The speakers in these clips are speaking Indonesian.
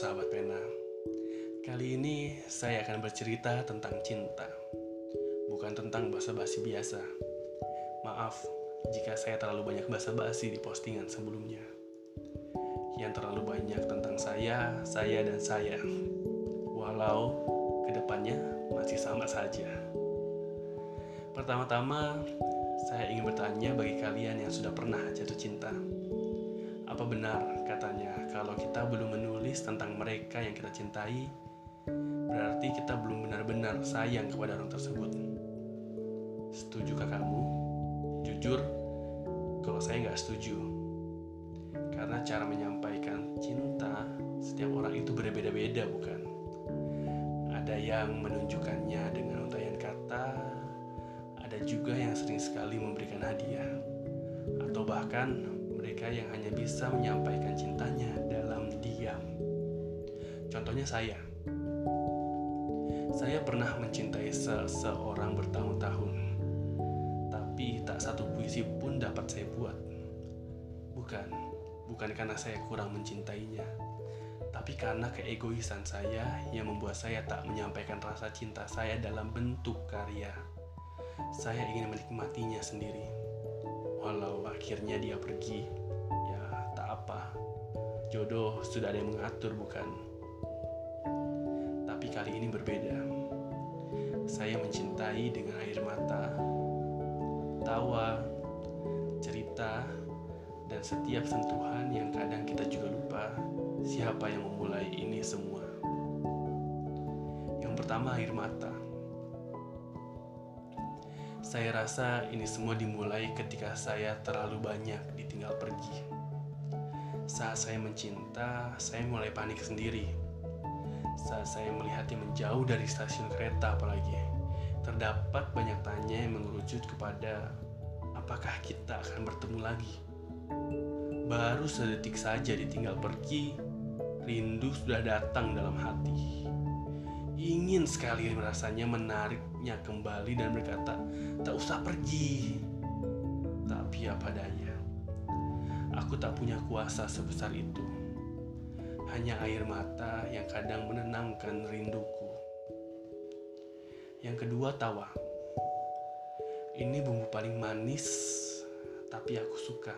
sahabat pena. Kali ini saya akan bercerita tentang cinta, bukan tentang basa-basi biasa. Maaf jika saya terlalu banyak basa-basi di postingan sebelumnya. Yang terlalu banyak tentang saya, saya, dan saya. Walau ke depannya masih sama saja. Pertama-tama, saya ingin bertanya bagi kalian yang sudah pernah jatuh cinta. Apa benar katanya kalau kita belum menulis tentang mereka yang kita cintai, berarti kita belum benar-benar sayang kepada orang tersebut? Setujukah kamu? Jujur, kalau saya nggak setuju. Karena cara menyampaikan cinta setiap orang itu berbeda-beda bukan? Ada yang menunjukkannya dengan untayan kata, ada juga yang sering sekali memberikan hadiah, atau bahkan mereka yang hanya bisa menyampaikan cintanya dalam diam. Contohnya saya. Saya pernah mencintai seseorang bertahun-tahun, tapi tak satu puisi pun dapat saya buat. Bukan, bukan karena saya kurang mencintainya, tapi karena keegoisan saya yang membuat saya tak menyampaikan rasa cinta saya dalam bentuk karya. Saya ingin menikmatinya sendiri walau akhirnya dia pergi ya tak apa jodoh sudah ada yang mengatur bukan kali ini berbeda saya mencintai dengan air mata tawa cerita dan setiap sentuhan yang kadang kita juga lupa siapa yang memulai ini semua yang pertama air mata saya rasa ini semua dimulai ketika saya terlalu banyak ditinggal pergi. Saat saya mencinta, saya mulai panik sendiri. Saat saya melihatnya menjauh dari stasiun kereta apalagi, terdapat banyak tanya yang mengerucut kepada apakah kita akan bertemu lagi. Baru sedetik saja ditinggal pergi, rindu sudah datang dalam hati ingin sekali rasanya menariknya kembali dan berkata, "Tak usah pergi." Tapi apa daya, aku tak punya kuasa sebesar itu. Hanya air mata yang kadang menenangkan rinduku. Yang kedua, tawa. Ini bumbu paling manis, tapi aku suka.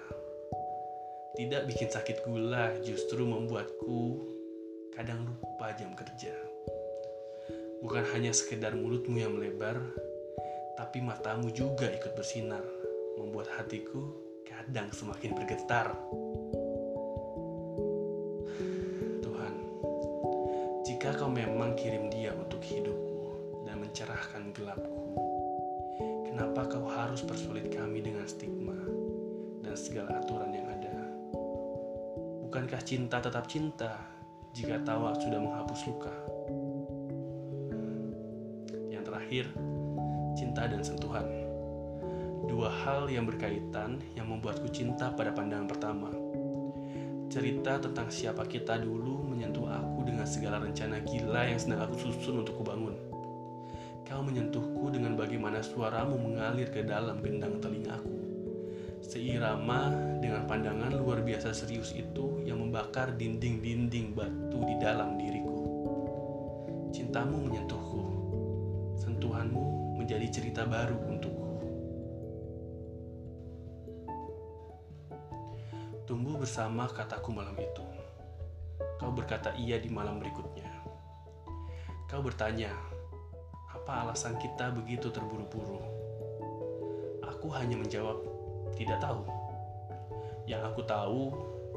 Tidak bikin sakit gula, justru membuatku kadang lupa jam kerja. Bukan hanya sekedar mulutmu yang melebar, tapi matamu juga ikut bersinar, membuat hatiku kadang semakin bergetar. Harus persulit kami dengan stigma dan segala aturan yang ada? Bukankah cinta tetap cinta jika tawa sudah menghapus luka? terakhir, cinta dan sentuhan. Dua hal yang berkaitan yang membuatku cinta pada pandangan pertama. Cerita tentang siapa kita dulu menyentuh aku dengan segala rencana gila yang sedang aku susun untuk kubangun. Kau menyentuhku dengan bagaimana suaramu mengalir ke dalam gendang telingaku. Seirama dengan pandangan luar biasa serius itu yang membakar dinding-dinding batu di dalam diriku. Cintamu menyentuhku sentuhanmu menjadi cerita baru untukku. Tumbuh bersama kataku malam itu. Kau berkata iya di malam berikutnya. Kau bertanya, apa alasan kita begitu terburu-buru? Aku hanya menjawab, tidak tahu. Yang aku tahu,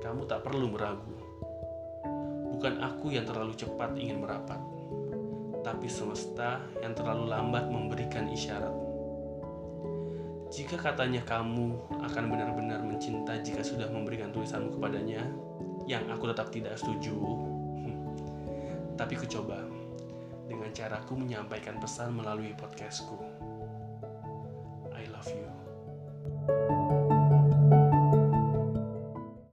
kamu tak perlu meragu. Bukan aku yang terlalu cepat ingin merapat tapi semesta yang terlalu lambat memberikan isyarat. Jika katanya kamu akan benar-benar mencinta jika sudah memberikan tulisanmu kepadanya, yang aku tetap tidak setuju, tapi ku coba dengan caraku menyampaikan pesan melalui podcastku. I love you.